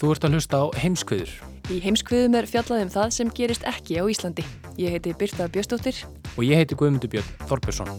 Þú ert að hlusta á heimskviður Í heimskviðum er fjallað um það sem gerist ekki á Íslandi. Ég heiti Birta Bjöstóttir. og ég heiti Guðmundur Björn Þorbjörnsson.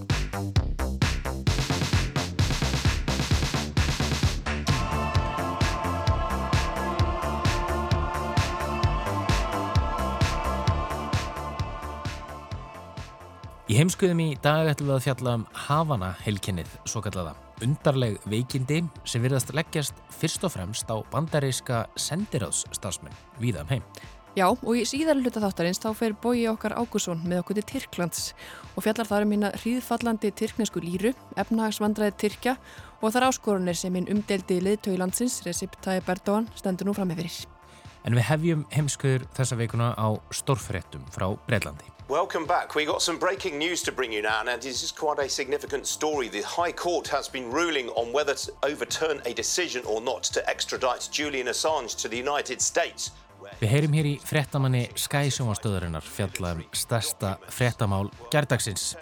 Í heimskuðum í dag ætlum við að fjalla um Havana heilkennið, svo kallaða undarleg veikindi sem virðast leggjast fyrst og fremst á bandaríska sendiráðsstarfsmenn víðan heim. Já, og í síðar hluta þáttarins þá fer bói okkar Ágússon með okkur til Tyrklands og fjallar þar um hérna hríðfallandi tyrknesku líru, efnahagsvandræði Tyrkja og þar áskorunir sem hinn umdeldi liðtögi landsins, Recep Tayyip Erdogan, stendur nú fram með fyrir. En við hefjum heimskuður þessa veikuna á stórfréttum frá Breitlandi. Welcome back. We got some breaking news to bring you now, and this is quite a significant story. The High Court has been ruling on whether to overturn a decision or not to extradite Julian Assange to the United States. Við heyrim hér í fréttamanni Sky sjónvastöðurinnar fjalla um stærsta fréttamál gerdagsins.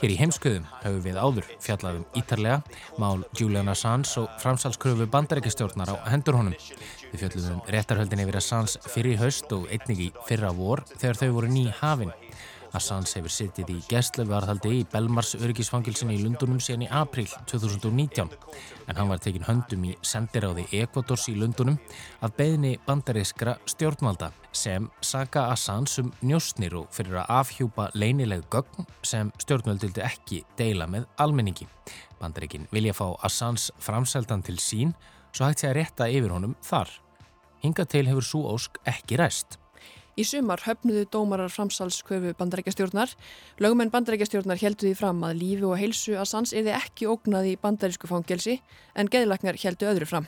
Hér í heimskuðum höfum við áður fjallað um ítarlega mál Julian Assange og framsalskröfu bandarækjastjórnar á hendur honum. Við fjöllum um réttarhöldin yfir Assange fyrir haust og einnig í fyrra vor þegar þau voru ný hafin. Assange hefur sittið í gæstlöfuarðhaldi í Belmars öryggisfangilsinni í Lundunum síðan í april 2019 en hann var tekin höndum í sendiráði Ekvators í Lundunum af beðni bandarískra stjórnvalda sem saka Assange um njóstnir og fyrir að afhjúpa leynileg gögn sem stjórnvaldildi ekki deila með almenningi. Bandaríkin vilja fá Assange framseldan til sín svo hægt sé að rétta yfir honum þar. Hinga til hefur svo ósk ekki ræst. Í sumar höfnuðu dómarar framsalsköfu bandarækjastjórnar. Lögmenn bandarækjastjórnar heldu því fram að lífi og heilsu að sans erði ekki ógnað í bandarísku fangelsi en geðlaknar heldu öðru fram.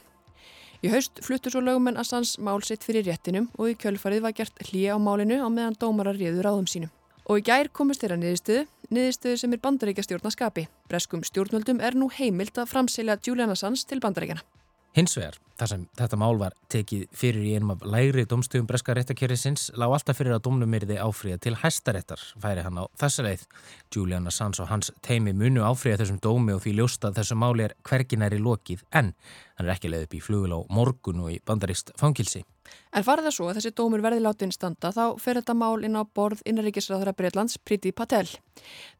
Í haust fluttu svo lögmenn að sans mál sitt fyrir réttinum og í kjölfarið var gert hlýja á málinu á meðan dómarar réður áðum sínum. Og í gær komist þeirra niðurstöðu, niðurstöðu sem er bandaríkjastjórna skapi. Breskum stjórnvöldum er nú heimilt að framselja Julian Assange til bandaríkjana. Hins vegar, þar sem þetta mál var tekið fyrir í einum af lægri domstöfum breska réttakjörisins, lág alltaf fyrir að domnum yrði áfríða til hæstaréttar, færi hann á þessa leið. Julian Assange og hans teimi munu áfríða þessum dómi og því ljósta að þessu máli er hverginæri lokið en hann er ekki leið upp í flugul á morgun og í bandarist fangilsi. En farið það svo að þessi dómur verði látin standa þá fer þetta mál inn á borð innaríkisræðara Breitlands Priti Patel.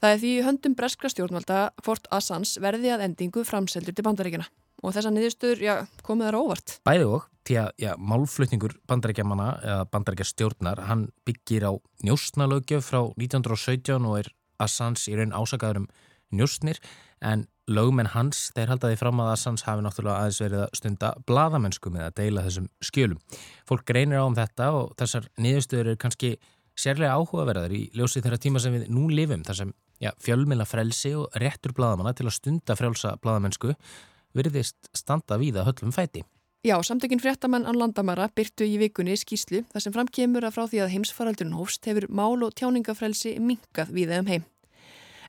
Það er því höndum breskra stjórnvalda hvort Assange verði að endingu framseldur til bandaríkina. Og þessa niðurstöður, já, komið þar óvart. Bæði og, því að já, málflutningur bandarækjamanna eða bandarækjastjórnar, hann byggir á njóstnalögjöf frá 1917 og er Assange í raun ásakaður um njóstnir en lögmenn hans, þeir haldaði fram að Assange hafi náttúrulega aðeins verið að stunda bladamennsku með að deila þessum skjölum. Fólk greinir á um þetta og þessar niðurstöður er kannski sérlega áhugaverðar í ljósi þeirra tíma sem við nú lifum, þar sem fjölmila frelsi og réttur bladamanna til að stunda frjálsa bladamennsku virðist standa víða höllum fæti. Já, samtökinn fréttamenn án landamæra byrtu í vikunni skýslu þar sem framkemur að frá því að heimsfaraldurinn hófst hefur mál og tjáningafrelsi minkað víða um heim.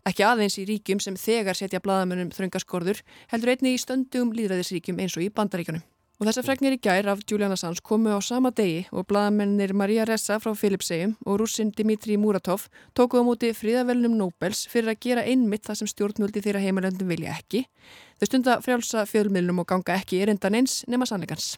Ekki aðeins í ríkjum sem þegar setja bladamennum þröngaskorður heldur einni í stöndugum líðræðisríkjum eins og í bandaríkanum. Og þessar fregnir í gær af Julian Assange komu á sama degi og bladamennir Maria Ressa frá Philipsheim og rússin Dimitri Muratov tókuð á móti fríðavelnum Nobels fyrir að gera einmitt það sem stjórnvöldi þeirra heimalöndum vilja ekki. Þau stunda frjálsa fjölmiðlum og ganga ekki erindan eins nema sannleikans.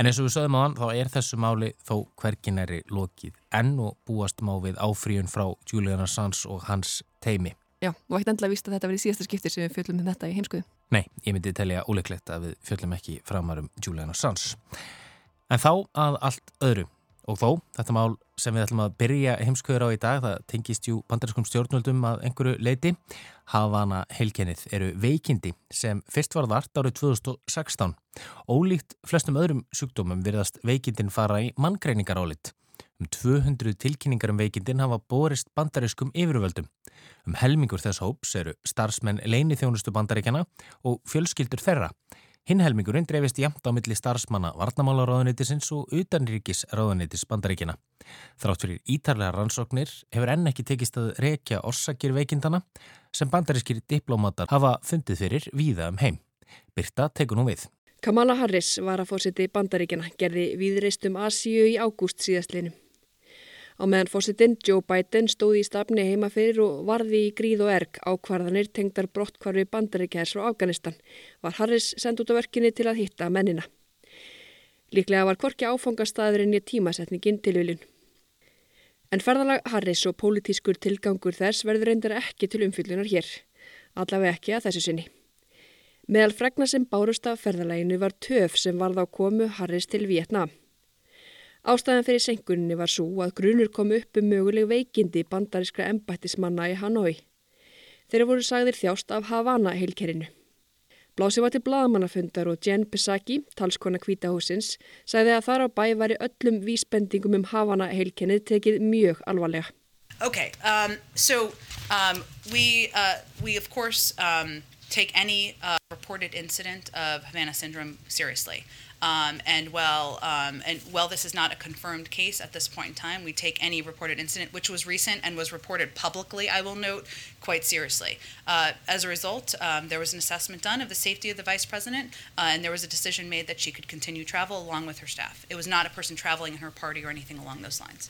En eins og við sögum á hann, þá er þessu máli þó hverginæri lokið enn og búast má við áfríun frá Julian Assange og hans teimi. Já, og ekkert endla víst að þetta verið síðasta skipti sem við fjöllum um þetta í heimskuðu. Nei, ég myndi telja óleiklegt að við fjöllum ekki framar um Julian Assange. En þá að allt öðru og þó þetta mál sem við ætlum að byrja heimskauður á í dag, það tengist jú bandariskum stjórnvöldum að einhverju leiti. Havana heilkennið eru veikindi sem fyrst var þart árið 2016. Ólíkt flestum öðrum sjúkdómum virðast veikindin fara í manngreiningar álitt. Um 200 tilkynningar um veikindin hafa borist bandariskum yfirvöldum. Um helmingur þess hóps eru starfsmenn leini þjónustu bandaríkjana og fjölskyldur þeirra. Hinn helmingurinn dreifist jæmt á milli starfsmanna varnamálaráðunitisins og utanríkis ráðunitis bandaríkina. Þrátt fyrir ítarlega rannsóknir hefur enn ekki tekist að rekja orsakir veikindana sem bandarískir diplómatar hafa fundið fyrir víða um heim. Birta tekur nú við. Kamala Harris var að fórseti bandaríkina gerði viðreist um Asíu í ágúst síðastleinu. Á meðan fórsetin Joe Biden stóði í stafni heima fyrir og varði í gríð og erg ákvarðanir tengdar brottkvarfi bandaríkjæðs frá Afganistan var Harris sendt út á verkinni til að hitta mennina. Líklega var korki áfangastæðurinn í tímasetningin til viljun. En ferðalag Harris og pólitískur tilgangur þess verður reyndar ekki til umfyllunar hér, allavega ekki að þessu sinni. Meðal fregna sem bárust af ferðalaginu var töf sem varð á komu Harris til Vietnam. Ástæðan fyrir senkunni var svo að grunur kom upp um möguleg veikindi bandarískra embættismanna í Hanoi. Þeir voru sagðir þjást af Havana heilkerinu. Blásið var til bladamannafundar og Jen Psaki, talskona kvítahúsins, sagði að þar á bæ var í öllum vísbendingum um Havana heilkennið tekið mjög alvarlega. Okay, um, so um, we, uh, we of course um, take any uh, reported incident of Havana syndrome seriously. Um, and while um, and this is not a confirmed case at this point in time, we take any reported incident, which was recent and was reported publicly, I will note, quite seriously. Uh, as a result, um, there was an assessment done of the safety of the vice president, uh, and there was a decision made that she could continue travel along with her staff. It was not a person traveling in her party or anything along those lines.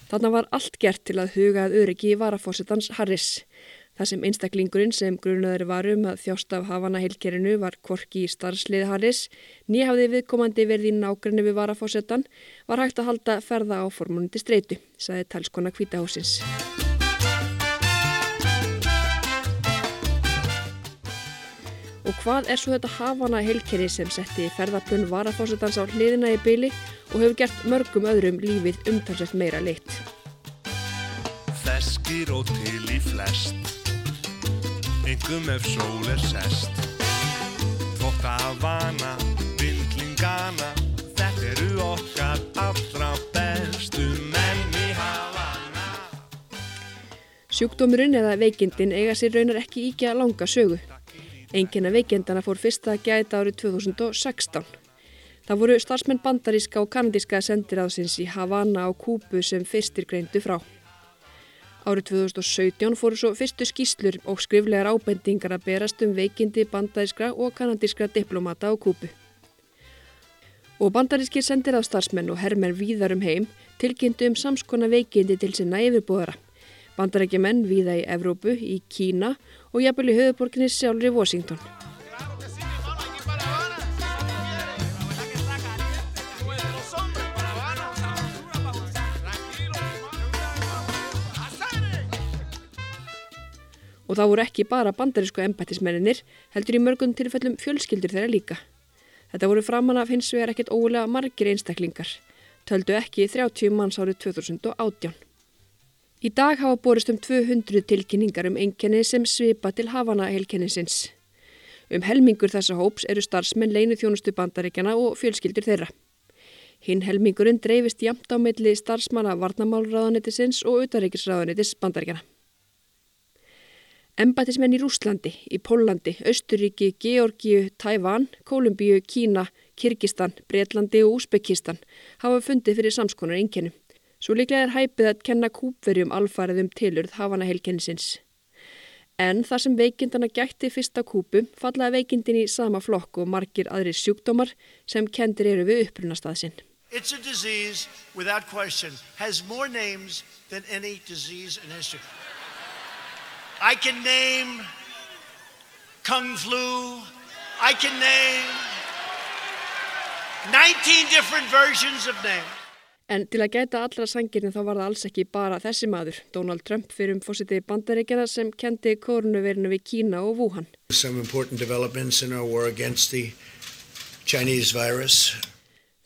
Það sem einstaklingurinn sem grunaður varum að þjást af hafana heilkerinu var korki í starfslið Harris, nýjafði viðkomandi verði í nákrenni við varafósettan, var hægt að halda ferða á formundi streitu, saði talskona kvítahúsins. Og hvað er svo þetta hafana heilkeri sem setti ferðarpunn varafósettans á hliðina í byli og hefur gert mörgum öðrum lífið umtalsett meira leitt? Feskir og til í flest engum ef sól er sest Þokka vana, vindlingana Þetta eru okkar allra bestu menn í Havana Sjúkdómurinn eða veikindin eiga sér raunar ekki íkja langa sögu. Engina veikindana fór fyrsta gæta árið 2016. Það voru starfsmenn bandaríska og kanadíska sendiráðsins í Havana á Kúbu sem fyrstir greindu frá. Árið 2017 fóru svo fyrstu skýslur og skriflegar ábendingar að berast um veikindi bandarískra og kanadískra diplomata á Kúbu. Og bandarískir sendir á starfsmenn og herrmenn víðar um heim tilkynntu um samskona veikindi til sinna yfirbúðara. Bandarækjumenn víða í Evrópu, í Kína og jafnvel í höfuborginni sjálfur í Washington. Og það voru ekki bara bandarísku embættismenninir, heldur í mörgum tilfellum fjölskyldur þeirra líka. Þetta voru framann af hins vegar ekkert ólega margir einstaklingar, töldu ekki 30 manns árið 2018. Í dag hafa borist um 200 tilkynningar um enginni sem svipa til hafana helkenninsins. Um helmingur þessa hóps eru starfsmenn leinu þjónustu bandaríkjana og fjölskyldur þeirra. Hinn helmingurinn dreifist jamt á milli starfsmanna varnamálraðanetisins og utaríkisraðanetis bandaríkjana. Embætismenn í Rúslandi, í Pólandi, Östuríki, Georgiu, Tævan, Kolumbíu, Kína, Kyrkistan, Breitlandi og Úsbekistan hafa fundið fyrir samskonar einkennum. Svo líklega er hæpið að kenna kúpverjum alfariðum tilurð hafana heilkennisins. En þar sem veikindana gætti fyrsta kúpu fallaði veikindin í sama flokk og margir aðri sjúkdómar sem kendir eru við upprunastaðsinn. It's a disease, without question, has more names than any disease in history. I can name Kung Flu. I can name 19 different versions of names. En til að gæta allra sangirni þá var það alls ekki bara þessi maður, Donald Trump, fyrir um fósiti bandaríkjana sem kendi koronavirinu við Kína og Wuhan. Some important developments in our war against the Chinese virus.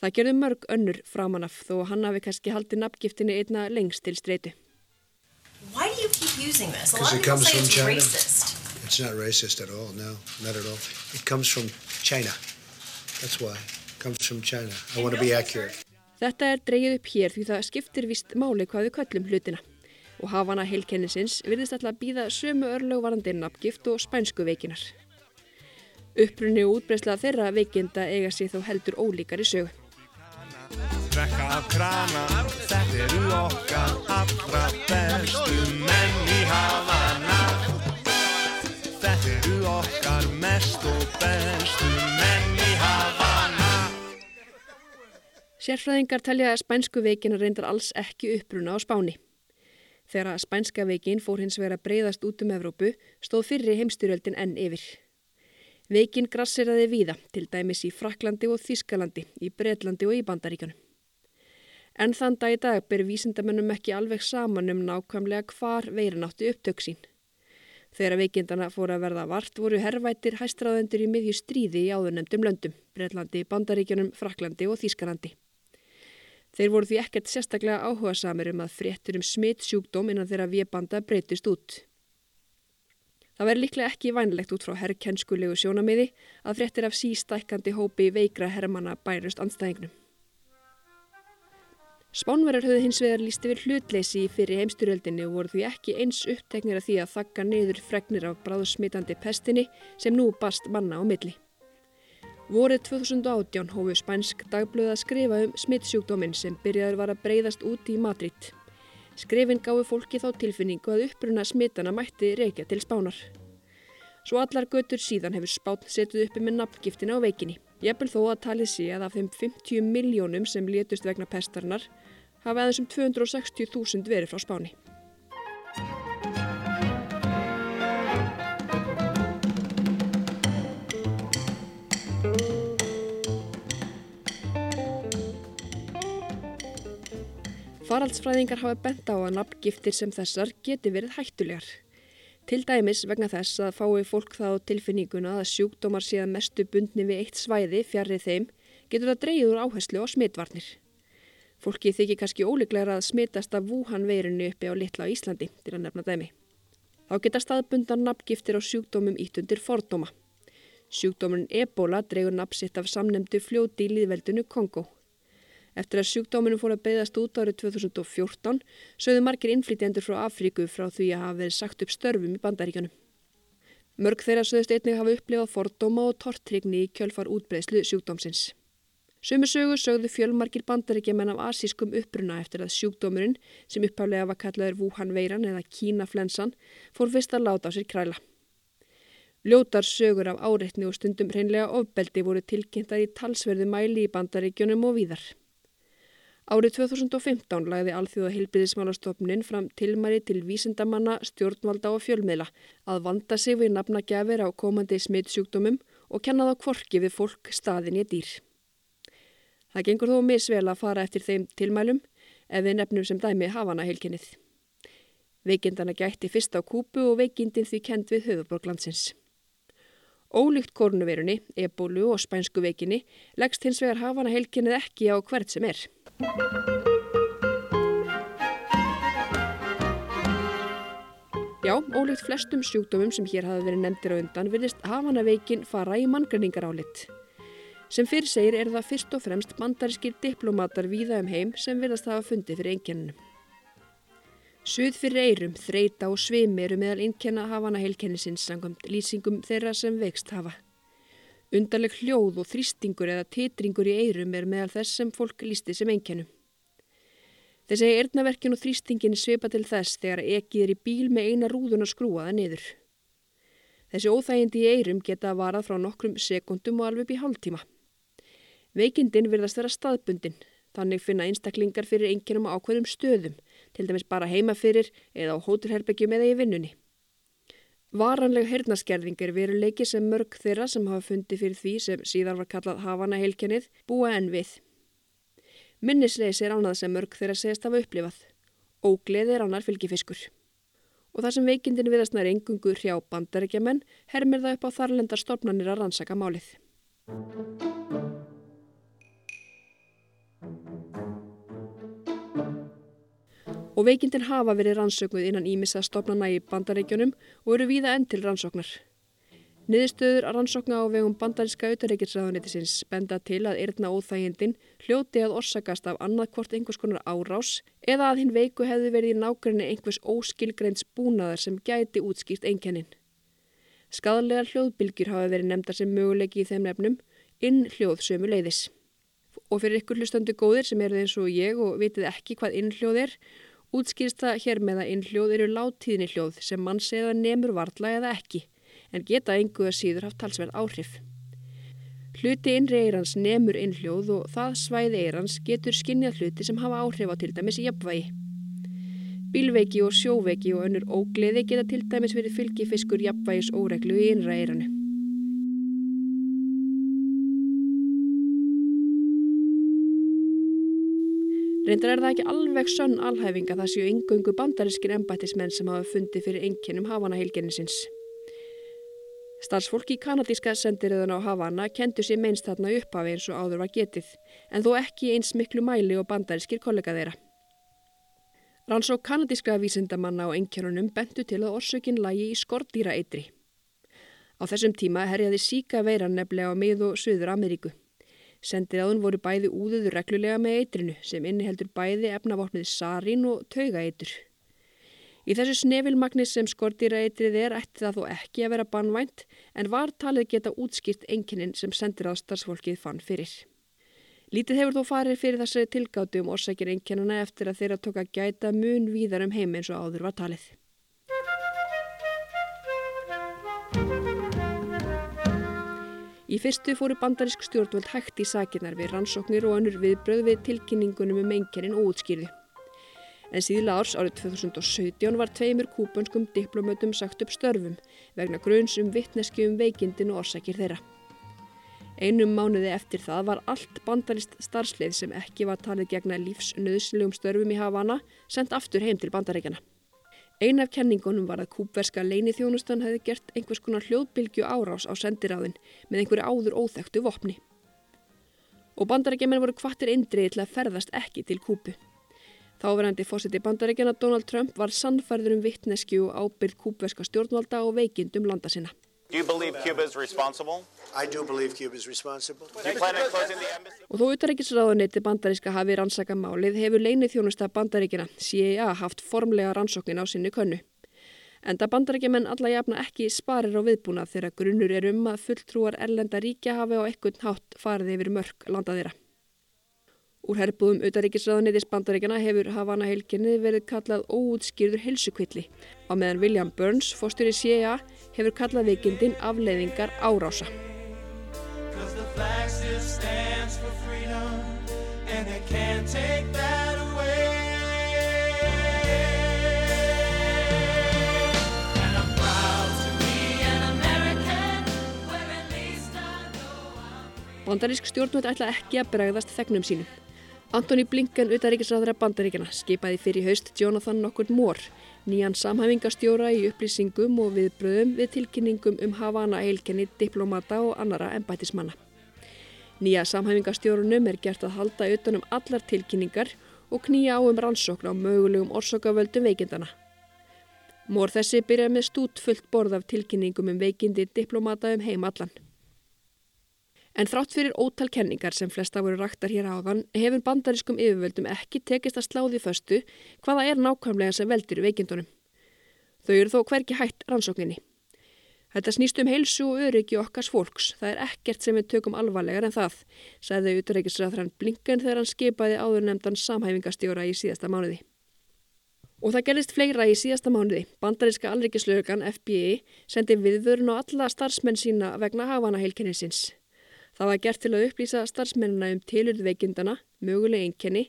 Það gerði mörg önnur framanaf þó hann hafi kannski haldið nafngiftinni einna lengst til streitu. Why do you keep using this? A Because lot of it people comes say from it's China. racist. It's not racist at all. No, not at all. It comes from China. That's why. It comes from China. I want to be accurate. Þetta er dreyið upp hér því það skiptir vist máli hvað við köllum hlutina og hafana heilkennisins virðist alltaf að býða sömu örlögvarandi nafngift og spænsku veikinar. Upprunni og útbreysla þeirra veikinda eiga sér þó heldur ólíkar í sögu. Drekka af krana, þetta eru okkar allra bestu menn í Havana Þetta eru okkar mest og bestu menn í Havana Sérfræðingar telja að spænsku veikina reyndar alls ekki uppruna á spáni. Þegar að spænska veikin fór hins vegar að breyðast út um Evrópu stóð fyrri heimstyrjöldin enn yfir. Veikin grasseraði víða, til dæmis í Fraklandi og Þískalandi, í Breitlandi og í Bandaríkjunum. En þann dag í dag ber vísindamennum ekki alveg saman um nákvæmlega hvar veirin átti upptök sín. Þegar veikindana fóru að verða vart voru herrvættir hæstráðendur í miðju stríði í áðurnemdum löndum, Breitlandi, Bandaríkjunum, Fraklandi og Þískalandi. Þeir voru því ekkert sérstaklega áhuga samir um að fréttur um smitt sjúkdóm innan þeirra viðbanda breytist út. Það verður líklega ekki vænlegt út frá herrkennskulegu sjónamiði að fréttir af sístækkandi hópi veikra herrmanna bærust anstæðingnum. Spánverjar höfðu hins vegar líst yfir hlutleysi fyrir heimstyrjöldinni og voru því ekki eins uppteknir af því að þakka niður fregnir af bráðsmitandi pestinni sem nú bast manna á milli. Vorið 2018 hófu spænsk dagblöð að skrifa um smittsjúkdóminn sem byrjaður var að breyðast út í Madrid. Skrifin gáði fólki þá tilfinningu að uppruna smittana mætti reykja til spánar. Svo allar götur síðan hefur spán setuð uppi með nafngiftina á veikinni. Jafnvel þó að talið sé að af þeim 50 miljónum sem létust vegna pestarnar hafa aðeins um 260.000 verið frá spáni. Faraldsfræðingar hafa bent á að nafngiftir sem þessar geti verið hættulegar. Til dæmis vegna þess að fái fólk þá tilfinninguna að sjúkdómar séð mestu bundni við eitt svæði fjarrið þeim getur það dreyið úr áherslu á smitvarnir. Fólki þykir kannski ólíklegra að smitast af Wuhan veirinu uppi á litla Íslandi til að nefna dæmi. Þá geta staðbundan nafngiftir á sjúkdómum ítt undir fordóma. Sjúkdómurinn Ebola dreygur nafnsitt af samnemdu fljóti í líðveldinu Kongo. Eftir að sjúkdóminu fór að beðast út árið 2014 sögðu margir innflytjendur frá Afríku frá því að hafa verið sagt upp störfum í bandaríkjunum. Mörg þeirra sögðust einnig hafa upplifað fordóma og tortrygni í kjölfar útbreyslu sjúkdómsins. Sumi sögu sögðu fjölmarkir bandaríkjaman af asískum uppruna eftir að sjúkdómurinn, sem upphaflega var kallaður Wuhan veiran eða Kínaflensan, fór fyrst að láta á sér kræla. Ljótar sögur af áreitni og stundum hreinlega ofbeldi voru tilkynntar í talsverðu mæli í bandaríkjunum og víðar. Árið 2015 lagði Alþjóða heilbyrðismálastofnin fram tilmæri til vísindamanna, stjórnvalda og fjölmiðla að vanda sig við nafnagjafir á komandi smittsjúkdómum og kenna þá kvorki við fólk staðin í dýr. Það gengur þó misvel að fara eftir þeim tilmælum ef við nefnum sem dæmi hafana heilkennið. Veikindana gætti fyrst á kúpu og veikindin því kend við höfuborglandsins. Ólíkt korunverunni, ebólu og spænsku veikinni leggst hins vegar hafana heilkennið ekki á hvert sem er. Já, ólíkt flestum sjúkdómum sem hér hafa verið nefndir á undan virðist hafanaveikin fara í manngræningarálit. Sem fyrir segir er það fyrst og fremst bandarískir diplomatar víða um heim sem virðast hafa fundið fyrir einkenninu. Suð fyrir eirum, þreita og svimi eru meðal einnkenna hafana heilkennisins samkvæmt lýsingum þeirra sem veikst hafa. Undarleg hljóð og þrýstingur eða titringur í eirum er meðal þess sem fólk lísti sem einnkennu. Þeir segja eirnaverkin og þrýstingin svipa til þess þegar ekið er í bíl með eina rúðun að skrúaða niður. Þessi óþægindi í eirum geta varað frá nokkrum sekundum og alveg upp í hálftíma. Veikindin virðast vera staðbundin, þannig finna einstaklingar fyrir einkennum ákveðum stöðum, til dæmis bara heima fyrir eða á hótelherbyggjum eða í vinnunni. Varanleg hernaskerðing er veruleiki sem mörg þeirra sem hafa fundið fyrir því sem síðan var kallað hafana heilkennið búa enn við. Minnisleis er ánað sem mörg þeirra segist hafa upplifað. Ógleði er ánar fylgifiskur. Og það sem veikindin viðastnar engungu hrjá bandarækjaman hermir það upp á þarlendar stofnanir að rannsaka málið. Og veikindin hafa verið rannsökuð innan ímissa stopnana í bandaríkjunum og eru víða enn til rannsóknar. Niðurstöður að rannsókna á vegum bandaríska auðarreikilsraðunitisins benda til að erðna óþægindin hljóti að orsakast af annarkvort einhvers konar árás eða að hinn veiku hefði verið í nákvæmni einhvers óskilgreints búnaðar sem gæti útskýrt einkennin. Skadalegar hljóðbylgjur hafa verið nefndar sem möguleiki í þeim nefnum, inn hljóð sömu leiðis. Og fyrir ykkur hlustandi góðir sem eru eins og ég og vitið ekki hvað inn hljóð er, útskýrst það hér með að inn hljóð eru láttíðni hljóð sem mann segða nemur varla eða ekki, en geta einhverja síður haft talsverð áhrif. Hluti innri eirans nemur inn hljóð og það svæði eirans getur skinnjað hluti sem hafa áhrif á til dæmis jafnvægi. Bílveiki og sjóveiki og önnur ógleði geta til dæmis verið fylgifiskur jafnvægis óreglu í innra eiranu. Reyndar er það ekki alveg sönn alhæfing að það séu yngöngu bandarískir embættismenn sem hafa fundið fyrir enginnum Havana heilgennisins. Starfsfólk í kanadíska sendiröðun á Havana kentu sér meinst þarna upphafi eins og áður var getið, en þó ekki eins miklu mæli og bandarískir kollega þeirra. Rannsók kanadíska vísindamanna á engjörunum bentu til að orsökinn lægi í skordýra eitri. Á þessum tíma herjaði síka veiran nefnilega á mið- og Suður Ameríku. Sendiráðun voru bæði úðuður reglulega með eitrinu sem inniheldur bæði efnavopnið sarín og taugaeitur. Í þessu snefilmagni sem skordýraeitrið er ætti það þó ekki að vera bannvænt en var talið geta útskýrt enginin sem sendiráðstarfsfólkið fann fyrir. Lítið hefur þó farið fyrir þessari tilgátu um orsakir enginuna eftir að þeirra tóka gæta mun víðar um heim eins og áður var talið. Í fyrstu fóru bandarísk stjórnvöld hægt í sakinnar við rannsóknir og önnur viðbröð við tilkynningunum um enginnin og útskýrði. En síðla árs árið 2017 var tveimur kúpönskum diplomötum sagt upp störfum vegna grunns um vittneski um veikindin og orsakir þeirra. Einum mánuði eftir það var allt bandarist starfsleið sem ekki var talið gegna lífsnöðslegum störfum í Havana sendt aftur heim til bandaríkjana. Ein af kenningunum var að kúpverska leinithjónustan hefði gert einhvers konar hljóðbylgju árás á sendiráðin með einhverju áður óþektu vopni. Og bandarækjaman voru kvartir indriði til að ferðast ekki til kúpu. Þáverandi fósiti bandarækjana Donald Trump var sannfærður um vittnesku ábyrð kúpverska stjórnvalda og veikindum landa sinna. Do you believe Cuba is responsible? I do believe Cuba is responsible. Do you plan on closing the embassy? Og þó utaríkisráðuneyti bandaríska hafi rannsaka málið hefur leinið þjónusta bandaríkina CIA haft formlega rannsóknin á sinni könnu. Enda bandaríkjaman alla jafna ekki sparir á viðbúna þegar grunnur er um að fulltrúar erlenda ríkja hafi á ekkert hátt farið yfir mörg landaðira. Úr herbúðum utaríkisraðunitis bandaríkjana hefur Havana heilkinni verið kallað óútskýrður helsukvilli á meðan William Burns, fórstur í CIA, hefur kallað veikindin afleiðingar árása. Bandarísk stjórnvöld ætla ekki að bregðast þegnum sínum. Antoni Blinken, utaríkisræðara bandaríkjana, skipaði fyrir haust Jonathan Nockwood Moore, nýjan samhæfingastjóra í upplýsingum og viðbröðum við tilkynningum um Havana heilkenni, diplomata og annara embætismanna. Nýja samhæfingastjórunum er gert að halda utanum allar tilkynningar og knýja á um rannsókn á mögulegum orsakavöldum veikindana. Mór þessi byrjar með stút fullt borð af tilkynningum um veikindi diplomata um heim allan. En þrátt fyrir ótal kenningar sem flesta voru raktar hér áðan hefur bandarískum yfirvöldum ekki tekist að sláði föstu hvaða er nákvæmlega sem veldur veikindunum. Þau eru þó hverki hætt rannsókninni. Þetta snýst um heilsu og öryggi okkars fólks. Það er ekkert sem við tökum alvarlegar en það, sagði utreikisræðran Blinken þegar hann skipaði áður nefndan samhæfingastjóra í síðasta mánuði. Og það gerist fleira í síðasta mánuði. Bandaríska alrikislaugan FBI sendi viðvörun á alla starfsmenn sína vegna hafana heilkennisins. Það var gert til að upplýsa starfsmennina um tilurð veikindana, möguleg einkenni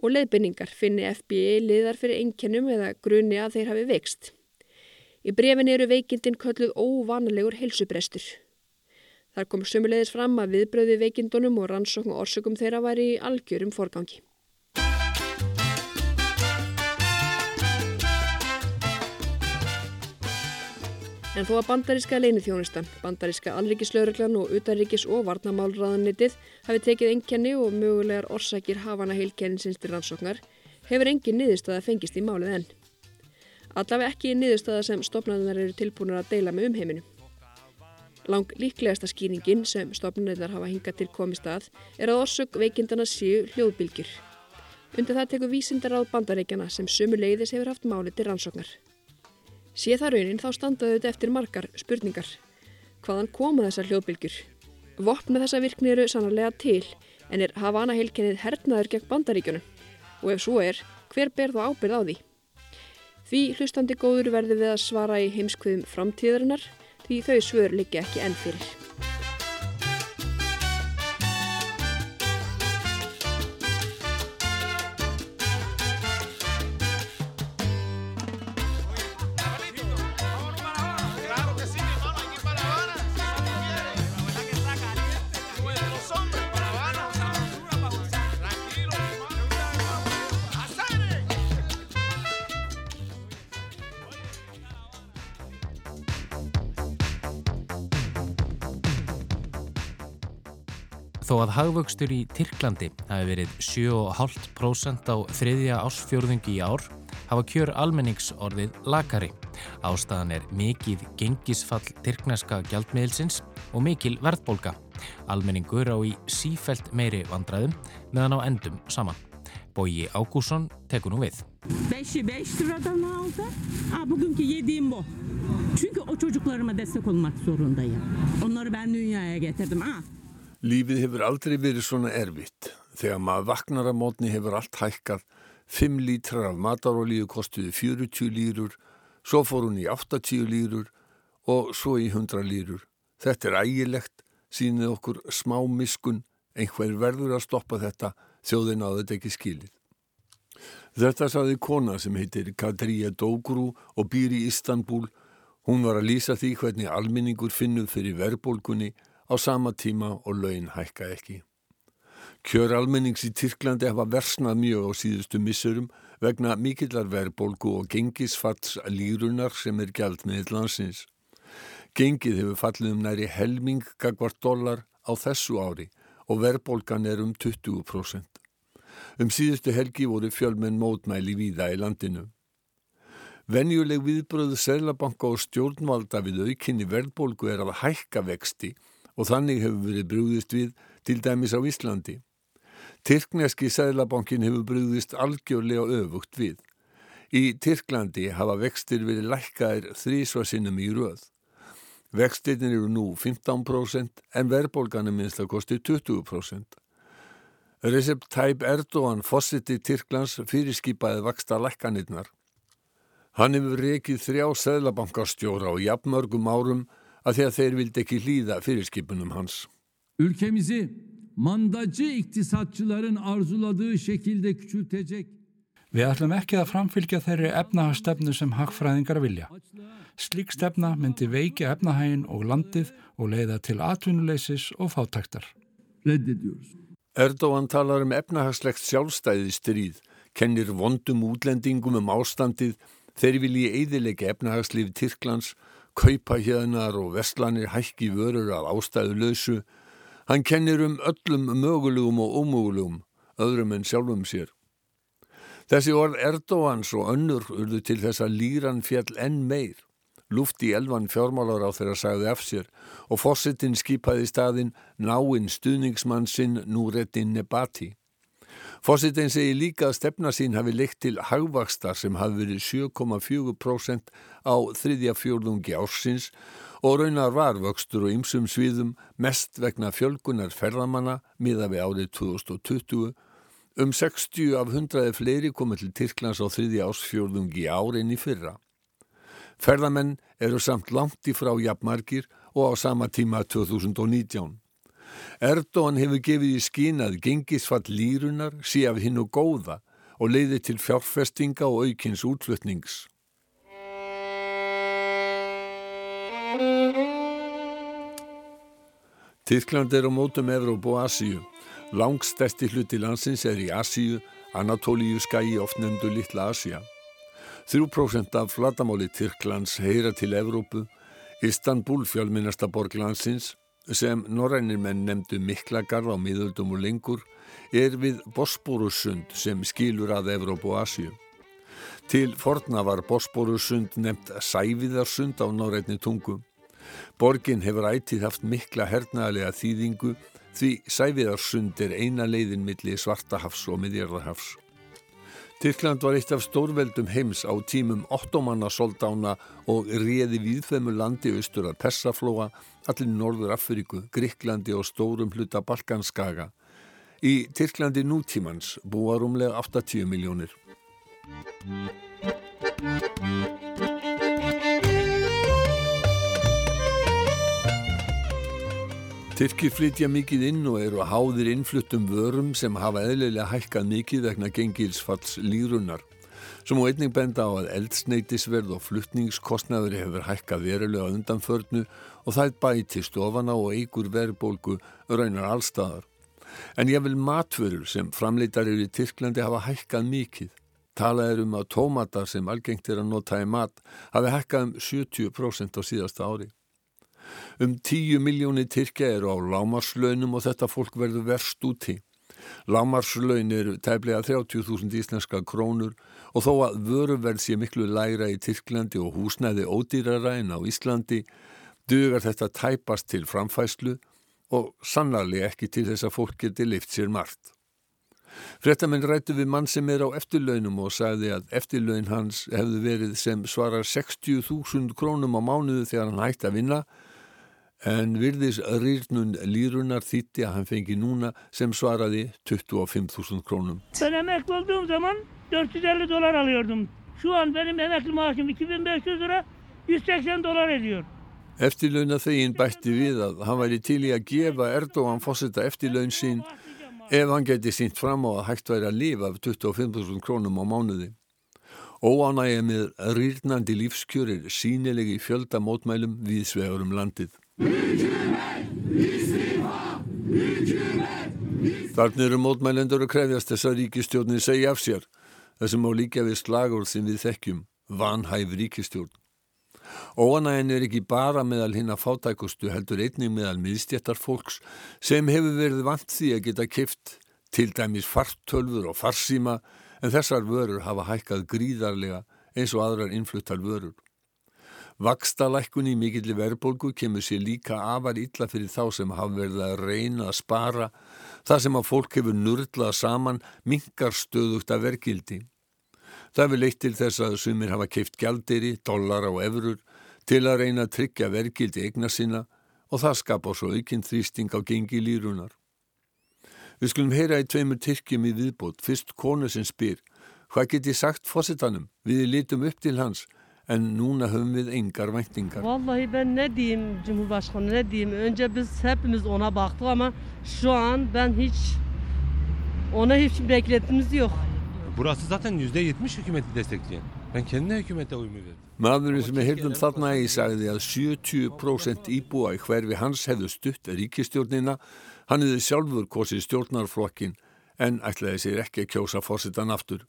og leiðbynningar finni FBI liðar fyrir einkennum eða grunni að þeir hafi veikst. Í brefin eru veikindin kölluð óvanalegur heilsubrestur. Þar kom sömulegis fram að viðbröði veikindunum og rannsókn og orsökum þeirra var í algjörum forgangi. En þó að bandaríska leinithjónustan, bandaríska alríkislauruglan og utaríkis og varnamálraðanitið hafi tekið einkenni og mögulegar orsakir hafana heilkenninsins til rannsóknar, hefur engin niðurstaða fengist í málið enn. Allavega ekki niðurstaða sem stopnarinnar eru tilbúinur að deila með umheiminu. Lang líklegasta skýringin sem stopnarinnar hafa hingað til komist að er að orsök veikindana séu hljóðbylgjur. Undir það tekur vísindar á bandaríkjana sem sömu leiðis hefur haft máli til rannsóknar. Sé það raunin þá standaðu þetta eftir margar spurningar. Hvaðan koma þessar hljóðbylgjur? Vopn með þessa virkni eru sannarlega til en er Havana heilkennið hernaður gegn bandaríkjunum? Og ef svo er, hver ber þá ábyrð á því? Því hlustandi góður verður við að svara í heimskviðum framtíðarinnar því þau svör líka ekki enn fyrir. Að hagvöxtur í Tyrklandi hafi verið 7,5% á þriðja ásfjörðungi í ár hafa kjör almennings orðið lakari. Ástæðan er mikið gengisfall tyrkneska gjaldmiðilsins og mikil verðbólka. Almenningur á í sífelt meiri vandræðum meðan á endum saman. Bogi Ágússon tekur nú við. 5'i 5 liradan aldı. Ha, bugünkü yediğim bu. Çünkü o çocuklarıma destek olmak zorundayım. Onları ben dünyaya getirdim. Ha. Lífið hefur aldrei verið svona erfitt. Þegar maður vaknar að mótni hefur allt hækkað. 5 lítrar af matarolíu kostuði 40 lýrur, svo fór hún í 80 lýrur og svo í 100 lýrur. Þetta er ægilegt, sínið okkur smá miskun, einhver verður að stoppa þetta, þjóðin á þetta ekki skilið. Þetta saði kona sem heitir Kadrija Dógrú og býr í Istanbul. Hún var að lýsa því hvernig alminningur finnuð fyrir verðbólkunni á sama tíma og laun hækka ekki. Kjör almennings í Tyrklandi hafa versnað mjög á síðustu missurum vegna mikillar verðbólgu og gengisfats lírunar sem er gælt með landsins. Gengið hefur fallið um næri helming gagvart dólar á þessu ári og verðbólgan er um 20%. Um síðustu helgi voru fjölmenn mótmæli víða í landinu. Venjuleg viðbröðu Sælabanka og stjórnvalda við aukinni verðbólgu er að hækka vexti og þannig hefur verið brúðist við til dæmis á Íslandi. Tyrkneski Sælabankin hefur brúðist algjörlega öfugt við. Í Tyrklandi hafa vextir verið lækkaðir þrísvarsinnum í röð. Vextirnir eru nú 15% en verðbólganum minnst að kosti 20%. Recep Tayyip Erdogan fósiti Tyrklands fyrirskipaði vaksta lækkanirnar. Hann hefur rekið þrjá Sælabankastjóra og jafnmörgum árum að því að þeir vildi ekki hlýða fyrirskipunum hans. Ülkemizi mandacı iktisatçıların arzuladığı şekilde küçültecek. Við ætlum ekki að framfylgja þeirri efnahagstefnu sem hagfræðingar vilja. Slík stefna myndi veiki efnahagin og landið og leiða til atvinnuleysis og fátæktar. Reddediyoruz. Erdogan talar um efnahagslegt sjálfstæði stríð, kennir vondum útlendingum um ástandið, þeir vilji eidilegja efnahagslífi Tyrklands kaupa hérnar og vestlanir hækki vörur af ástæðu lausu. Hann kennir um öllum mögulegum og ómögulegum, öðrum en sjálfum sér. Þessi orð Erdóans og önnur urðu til þess að líran fjall enn meir. Luft í elvan fjármálar á þeirra sagði af sér og fósittin skipaði staðinn náinn stuðningsmann sinn Núrettin Nebati. Fósittin segi líka að stefna sín hafi leikt til hagvakstar sem hafi verið 7,4% á þriðja fjórðungi ársins og raunar var vöxtur og ymsum sviðum mest vegna fjölgunar ferðamanna miða við árið 2020 Um 60 af 100 fleiri komið til Tyrklands á þriði ásfjörðungi árin í fyrra. Ferðamenn eru samt langt í frá jafnmarkir og á sama tíma 2019. Erdogan hefur gefið í skínað gengisfall lírunar, sí af hinn og góða og leiði til fjárfestinga og aukins útflutnings. Tyrkland er á mótum Evróp og Asíu. Langstæsti hluti landsins er í Asíu, Anatólíu skæi oft nefndu Littla Asía. 3% af flatamáli Tyrklands heyra til Evrópu, Istanbul fjölminnasta borg landsins, sem norrænir menn nefndu Miklagarð á miðöldum og lengur, er við Bosporussund sem skilur að Evrópu og Asju. Til forna var Bosporussund nefnt Sæviðarsund á náreitni tungu. Borgin hefur ætið haft mikla hernaðlega þýðingu því Sæviðarsund er eina leiðin milli Svartahafs og Miðjarðarhafs. Tyrkland var eitt af stórveldum heims á tímum ottomanna soldána og réði viðfemur landi austur að Persaflóa, allir Norður Afríku, Gríklandi og stórum hluta Balkanskaga. Í Tyrklandi nútímans búa rúmlega 80 miljónir. Tyrkir flytja mikið inn og eru háðir innfluttum vörum sem hafa eðlilega hækkað mikið vegna gengilsfalls lírunar. Sem og einning benda á að eldsneitisverð og fluttningskostnaður hefur hækkað verulega undanförnu og það bæti stofana og eigur verðbólgu raunar allstaðar. En ég vil matvörur sem framleitar eru í Tyrklandi hafa hækkað mikið. Talað er um að tómatar sem algengt er að nota í mat hafi hækkað um 70% á síðasta ári. Um 10 miljónir Tyrkja eru á lámarslaunum og þetta fólk verður verst úti. Lámarslaun eru tæplega 30.000 íslenska krónur og þó að vöruverð sé miklu læra í Tyrklandi og húsnæði ódýrara en á Íslandi dugar þetta tæpast til framfæslu og sannarlega ekki til þess að fólk geti lift sér margt. Frettamenn rættu við mann sem er á eftirlaunum og sagði að eftirlaun hans hefðu verið sem svarar 60.000 krónum á mánuðu þegar hann hætti að vinna en virðis rýrnun lírunar þýtti að hann fengi núna sem svaraði 25.000 krónum. Ben emekli olduğum zaman 450 dolar alıyordum. Şu an benim emekli maaşım 2500 lira 180 dolar ediyor. Eftirlauna þegin bætti við að hann væri til í að gefa Erdogan fósita eftirlaun sín ef hann geti sínt fram á að hægt væri að lifa af 25.000 krónum á mánuði. Óánægja með rýrnandi lífskjörir sínilegi fjölda mótmælum við svegurum landið. Þarna eru mótmælendur að krefjast þess að ríkistjórnin segja af sér þessum á líka við slagur sem við þekkjum, vanhæf ríkistjórn. Óanægin er ekki bara meðal hinn að fátækustu heldur einnig meðal miðstjættar fólks sem hefur verið vant því að geta kift til dæmis fartölfur og farsíma en þessar vörur hafa hækkað gríðarlega eins og aðrar innfluttar vörur. Vakstalækkun í mikilli verðbólgu kemur sér líka afar illa fyrir þá sem hafa verið að reyna að spara þar sem að fólk hefur nurlað saman mingar stöðugt að verkildi. Það hefur leitt til þess að sumir hafa keift gjalderi, dollara og efurur til að reyna að tryggja verkildi eigna sinna og það skapa svo aukinn þrýsting á gengi lírunar. Við skulum heyra í tveimur tyrkjum í viðbót, fyrst konu sem spyr, hvað get ég sagt fósittanum? Við lítum upp til hans, en núna höfum við engar væntingar. Vallahi ben ne diyeyim Cumhurbaşkanı ne diyeyim? Önce biz hepimiz ona baktık ama şu an ben hiç ona hiç beklentimiz yok. Burası zaten %70 hükümeti destekleyen. Ben kendi hükümete uyumu verdim. Maðurinn sem við heyrðum þarna í sagði að 70% íbúa í hverfi hans hefðu stutt ríkistjórnina. Hann hefði sjálfur kosið stjórnarflokkin en ætlaði sér ekki að kjósa fórsetan aftur.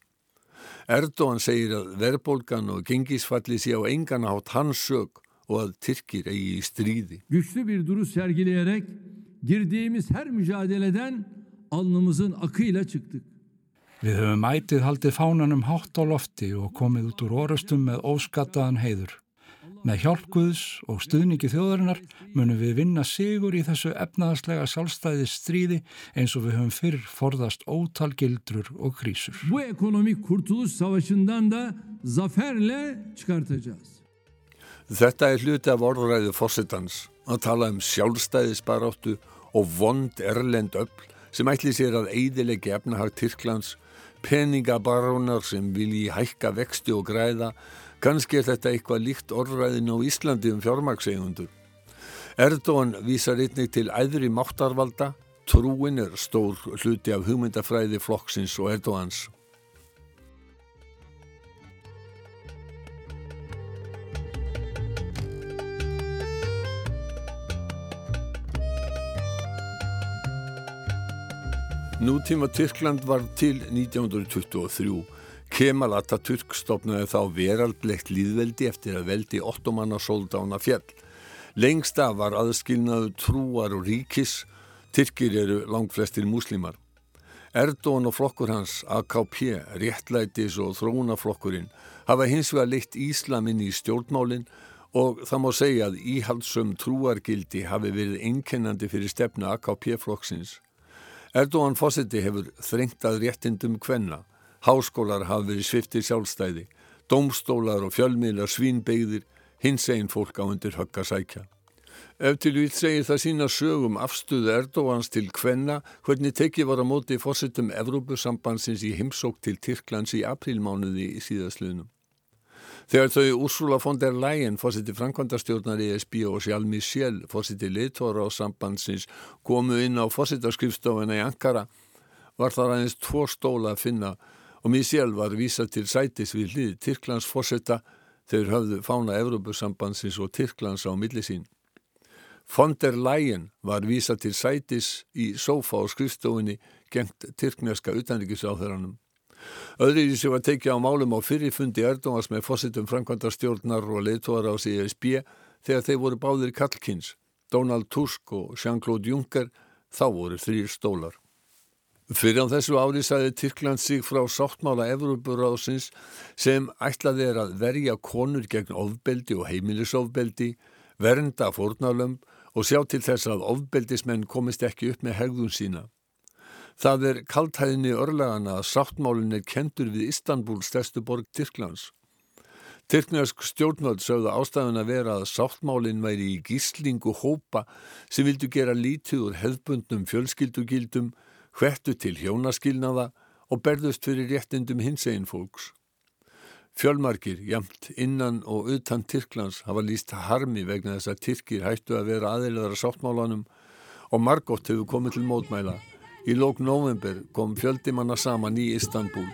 Erdogan segir að verðbólgan og gengisfalli sé á engan átt hans sög og að Tyrkir eigi í stríði. Güçlü bir duruş sergileyerek girdiğimiz her mücadeleden alnımızın akıyla çıktık. Við höfum ætið haldið fánanum hátt á lofti og komið út úr orustum með óskattaðan heiður. Með hjálpguðs og stuðningi þjóðarinnar munum við vinna sigur í þessu efnaðaslega sjálfstæði stríði eins og við höfum fyrr forðast ótal gildrur og krísur. Bu ekonomik kurtuluş savaşından da zaferle çıkartacağız. Þetta er hluti af orðræðu fósittans að tala um sjálfstæðisbaráttu og vond erlend öll sem ætli sér að eidilegja efnahag Tyrklands, peningabarónar sem vilji hækka vexti og græða, kannski er þetta eitthvað líkt orðræðin á Íslandi um fjármagsegundur. Erdogan vísar einnig til æðri máttarvalda, trúin er stór hluti af hugmyndafræði flokksins og Erdogans. Nútíma Tyrkland var til 1923. Kemal Atatürk stopnaði þá veraldlegt líðveldi eftir að veldi ottomanna soldána fjall. Lengsta var aðskilnaðu trúar og ríkis. Tyrkir eru langflestir múslimar. Erdón og flokkur hans, AKP, réttlætis og þróunaflokkurinn, hafa hins vegar leitt Íslaminn í stjórnmálinn og það má segja að íhaldsum trúargildi hafi verið einkennandi fyrir stefnu AKP-flokksins. Erdóan fósiti hefur þrengtað réttindum kvenna, háskólar hafi verið sviftir sjálfstæði, domstólar og fjölmiðlar svínbeigðir, hins einn fólk á undir högg að sækja. Ef til við segir það sína sögum afstuðu Erdóans til kvenna hvernig tekið var á móti fórsettum Evrópusambansins í heimsók til Tyrklands í aprílmánuði í síðastlunum. Þegar þau Úrsula von der Leyen, fórseti Frankvandastjórnar ESB og Sjálf Michel, fórseti leitóra á sambandsins, komu inn á fórsetaskrifstofuna í Ankara, var þar aðeins tvo stóla að finna og Michel var vísað til sætis við hlið Tyrklands fórseta þegar höfðu fána Evrópusambansins og Tyrklands á millisín. Von der Leyen var vísa til sætis í sófa á skrifstofunni gengt tyrkneska utanrikiðsáþuranum. Öðru í sig var tekið á málum á fyrirfundi Erdómas með fósittum framkvæmda stjórnar og leitóra á CSB þegar þeir voru báðir kallkins, Donald Tusk og Jean-Claude Juncker, þá voru þrýr stólar. Fyrir á þessu ári sæði Tyrkland sig frá sáttmála Evrópuráðsins sem ætlaði er að verja konur gegn ofbeldi og heimilisofbeldi, vernda fórnalömb og sjá til þess að ofbeldismenn komist ekki upp með hegðun sína. Það er kaltæðinni örlagana að sáttmálinn er kentur við Istanbul, stærstu borg Tyrklands. Tyrknarsk stjórnvöld sögðu ástæðan að vera að sáttmálinn væri í gíslingu hópa sem vildu gera lítið úr hefðbundnum fjölskyldugildum, hvettu til hjónaskilnaða og berðust fyrir réttindum hins einn fólks. Fjölmarkir, jamt innan og utan Tyrklands hafa líst harmi vegna þess að Tyrkir hættu að vera aðeinslega sáttmálanum og margótt hefur komið til mótmæla. Í lók november kom fjöldimanna saman í Istanbul.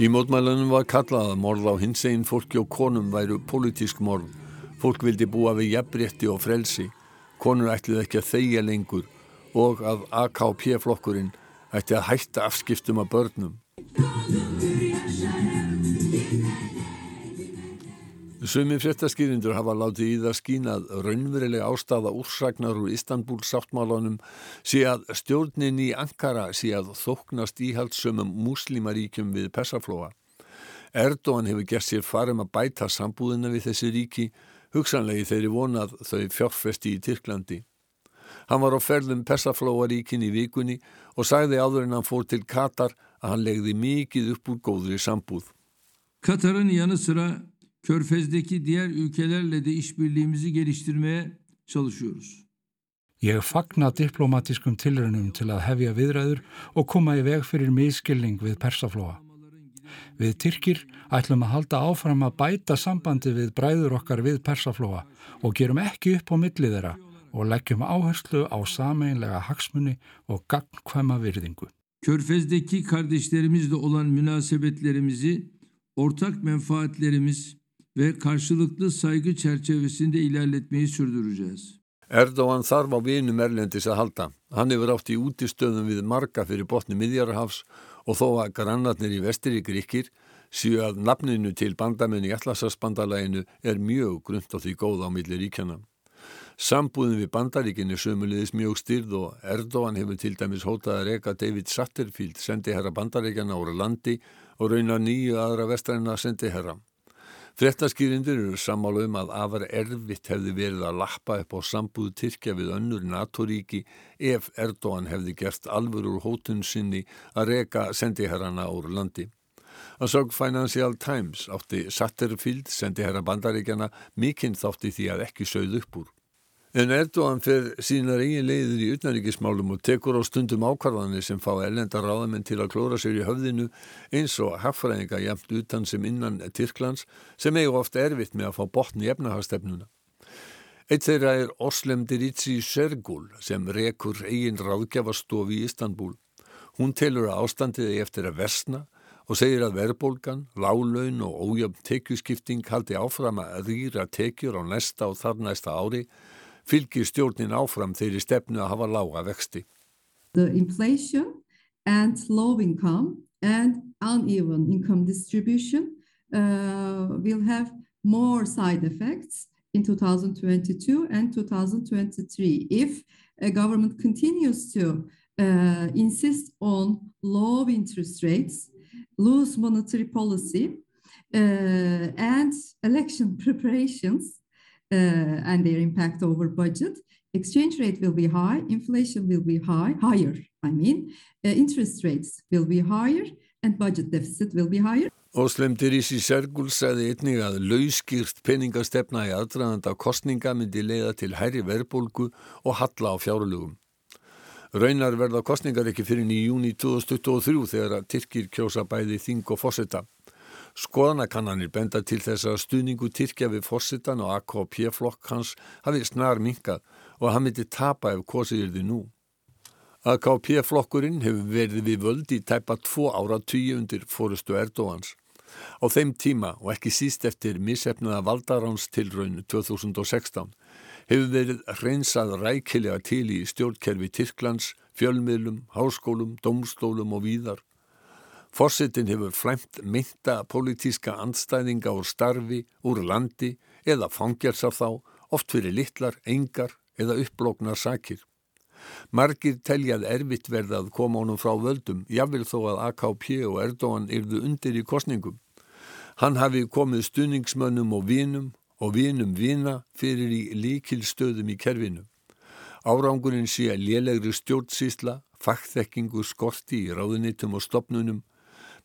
Í mótmælunum var kallað að morð á hins einn fólki og konum væru politísk morð. Fólk vildi búa við jafnrétti og frelsi. Konur ætlið ekki að þeigja lengur og að AKP-flokkurinn ætti að hætta afskiptum af börnum. Sumi fréttaskýrindur hafa látið í það skínað raunverulega ástafa úrsagnar úr Istanbul sáttmálanum sé að stjórnin í Ankara sé að þóknast íhaldsömmum múslimaríkjum við Persaflóa. Erdogan hefur gert sér farum að bæta sambúðina við þessi ríki, hugsanlegi þeirri vonað þau fjárfesti í Tyrklandi. Hann var á ferðum Persaflóaríkin í vikunni og sagði áður en hann fór til Katar að hann legði mikið upp úr góðri sambúð. Katar'ın yanı sıra Körfez'deki diğer ülkelerle de işbirliğimizi geliştirmeye çalışıyoruz. Ég fagna diplomatískum tilrönum til að hefja viðræður og koma í veg fyrir miskilning við persaflóa. Við Tyrkir ætlum að halda áfram að bæta sambandi við bræður okkar við persaflóa og gerum ekki upp á millið þeirra og leggjum áherslu á sameinlega hagsmunni og gagnkvæma virðingu. Körfez'deki kardeşlerimizle olan münasebetlerimizi ortak menfaatlerimiz ve karşılıklı saygı çerçevesinde ilerletmeyi sürdüreceğiz. Erdogan þarf á vinum Erlendis að halda. Hann hefur átt í útistöðum við marga fyrir botni miðjarahafs og þó að grannarnir í Vestirík ríkir séu að nafninu til bandamenni í Allarsasbandalæginu er mjög grunnt á því góð á milli ríkjana. Sambúðin við bandaríkinni sömulegis mjög styrð og Erdogan hefur til dæmis hótað að reyka David Satterfield sendi herra bandaríkjana ára landi og raunar nýju aðra vestræna sendi herra. Frettaskýrindur eru sammálu um að afar erfitt hefði verið að lappa upp á sambúðu Tyrkja við önnur NATO-ríki ef Erdogan hefði gert alvörur hótun sinni að reyka sendiherrana ára landi. Að sög Financial Times átti Satterfield sendiherra bandaríkjana mikinn þátti því að ekki sögð upp úr. En Erdogan fer sínar eigin leiðir í utnaríkismálum og tekur á stundum ákvarðanir sem fá ellenda ráðamenn til að klóra sér í höfðinu eins og hagfræðinga jæmt utan sem innan Tyrklands sem eigu ofta erfitt með að fá botni í efnahagstefnuna. Eitt þeirra er Oslem Diritsi Sergul sem rekur eigin ráðgjafastofi í Istanbul. Hún telur að ástandiði eftir að versna og segir að verðbólgan, lálaun og ójöfn tekjuskipting haldi áfram að rýra tekjur á næsta og þar næsta ári fylgir stjórnin áfram þeirri stefnu að hafa lága vexti. The inflation and low income and uneven income distribution uh, will have more side effects in 2022 and 2023 if a government continues to uh, insist on low interest rates, loose monetary policy, uh, and election preparations and their impact over budget, exchange rate will be high, inflation will be high, higher, I mean, uh, interest rates will be higher, and budget deficit will be higher. Óslem Dirissi Sergul sagði einnig að lauskýrt peningastefna í aðdraðanda kostninga myndi leiða til hærri verðbólgu og halla á fjárlugum. Raunar verða kostningar ekki fyrir í júni 2023 þegar að Tyrkir kjósa bæði þing og fósetta. Skoðanakannanir benda til þess að stuðningu Tyrkja við fósettan og AKP-flokk hans hafi snar minkað og hann myndi tapa ef kosið er því nú. AKP-flokkurinn hefur verið við völd í tæpa tvo ára tíu undir fórustu Erdóans. Á þeim tíma og ekki síst eftir missefnaða valdaráns tilraun 2016 hefur verið reynsað rækilega til í stjórnkerfi Tyrklands, fjölmiðlum, háskólum, domstólum og víðar. Fossetin hefur flæmt mynda politíska andstæðinga úr starfi, úr landi eða fangjarsar þá, oft fyrir litlar, engar eða upplóknar sakir. Margir teljað erfitt verða að koma honum frá völdum, jáfnvel þó að AKP og Erdóan yrðu undir í kostningum. Hann hafi komið stuðningsmönnum og vinum og vinum vina fyrir í líkilstöðum í kerfinu. Árangurinn sé lélegri stjórnsísla, fackþekkingu skorti í ráðunitum og stopnunum,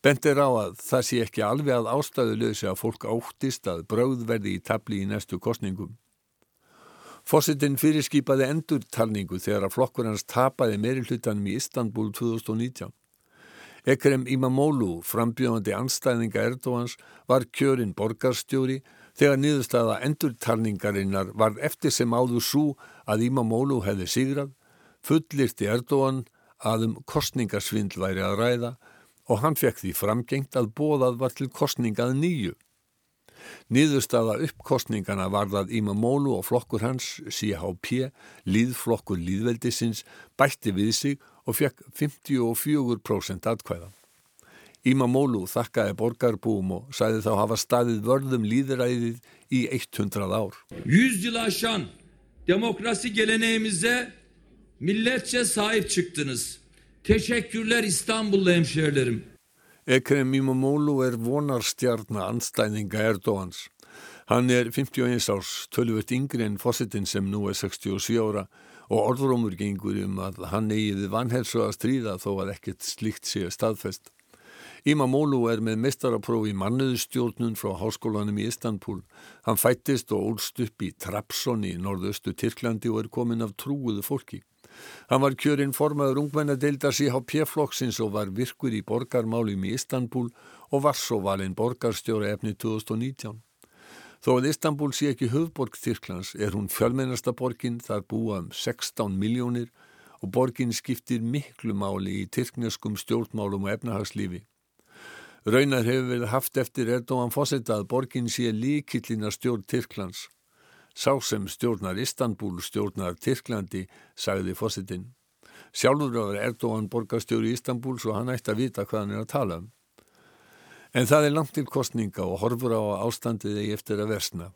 bendir á að það sé ekki alveg að ástæðuleysi að fólk áttist að bráðverði í tabli í næstu kostningum. Fossetin fyrirskipaði endurtalningu þegar að flokkur hans tapaði meiri hlutanum í Istanbul 2019. Ekrem Imamoglu, frambjöðandi anstæðinga Erdóans, var kjörinn borgarstjóri þegar niðurstaða endurtalningarinnar var eftir sem áður svo að Imamoglu hefði sigrað, fullirti Erdóan að um kostningarsvindl væri að ræða og hann fekk því framgengt að bóðað var til kostningað nýju. Niðurstaða uppkostningana varðað Ímamólu og flokkur hans, CHP, líðflokkur líðveldisins, bætti við sig og fekk 54% atkvæða. Ímamólu þakkaði borgarbúum og sæði þá hafa staðið vörðum líðræðið í 100 ár. 100 yıl aşan demokrasi geleneğimize milletçe sahip çıktınız. Teşekkürler İstanbullu hemşehrilerim. Ekrem Imamoglu er vonarstjarnar anstæðinga Erdóans. Hann er 51 árs, tölvöld yngri en fósittin sem nú er 67 ára og orðrómur gengur um að hann egiði vanhelsu að stríða þó að ekkert slikt sé staðfest. Imamoglu er með mestarapróf í mannuðustjórnun frá háskólanum í Istanbul. Hann fættist og ólst upp í Trabzon í norðaustu Tyrklandi og er komin af trúuðu fólki. Hann var kjörinn formaður ungmennadeildar CHP-flokksins og var virkur í borgarmálum í Istanbul og var svo valinn borgarstjóra efni 2019. Þó að Istanbul sé ekki höfborg Tyrklands er hún fjölmennasta borgin þar búa um 16 miljónir og borgin skiptir miklu máli í tyrkneskum stjórnmálum og efnahagslífi. Raunar hefur verið haft eftir Erdóan Fosset að borgin sé líkillina stjórn Tyrklands. Sá sem stjórnar Istanbul stjórnar Tyrklandi, sagði fósitinn. Sjálfur að vera Erdóan borgarstjóri í Istanbul svo hann ætti að vita hvað hann er að tala um. En það er langt til kostninga og horfur á ástandið eigi eftir að versna.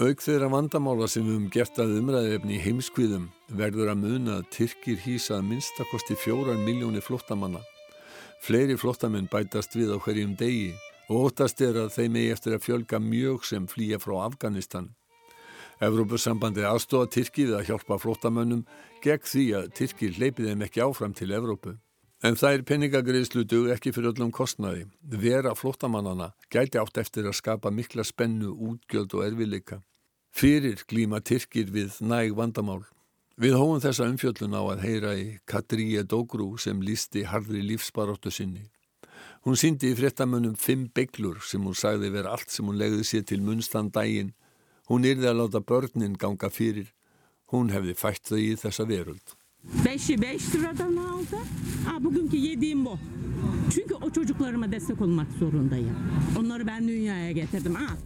Auk þeirra vandamála sem við um gert að umræðefni í heimskviðum verður að muna að Tyrkir hýsa að minnstakosti fjóran miljóni flottamanna. Fleiri flottamenn bætast við á hverjum degi og óttast er að þeim eigi eftir að fjölga mjög sem flýja frá Afganistan. Evrópussambandi aðstofa Tyrki við að hjálpa flottamönnum gegn því að Tyrki hleypi þeim ekki áfram til Evrópu. En er peningagriðslu dug ekki fyrir öllum kostnaði. Vera flottamannana gæti átt eftir að skapa mikla spennu, útgjöld og erfileika. Fyrir glíma Tyrkir við næg vandamál. Við hóum þessa umfjöllun á að heyra í Katríja Dógrú sem lísti harðri lífsbaróttu sinni. Hún síndi í fréttamönnum fimm bygglur sem hún sagði vera allt sem hún legði sér til munstan dægin. Hún yrði að láta börnin ganga fyrir. Hún hefði fætt þau í þessa veröld. 5'i 5 liradan aldı. Aa, bugünkü yediğim bu. Çünkü o çocuklarıma destek olmak zorundayım. Onları ben dünyaya getirdim. Ha.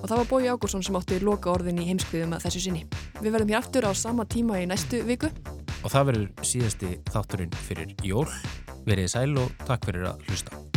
Og það var Bói Ágúrsson sem átti loka orðin í heimskviðum að þessu sinni. Við verðum hér aftur á sama tíma í næstu viku. Og það verður síðasti þátturinn fyrir jól. Verið sæl og takk fyrir að hlusta.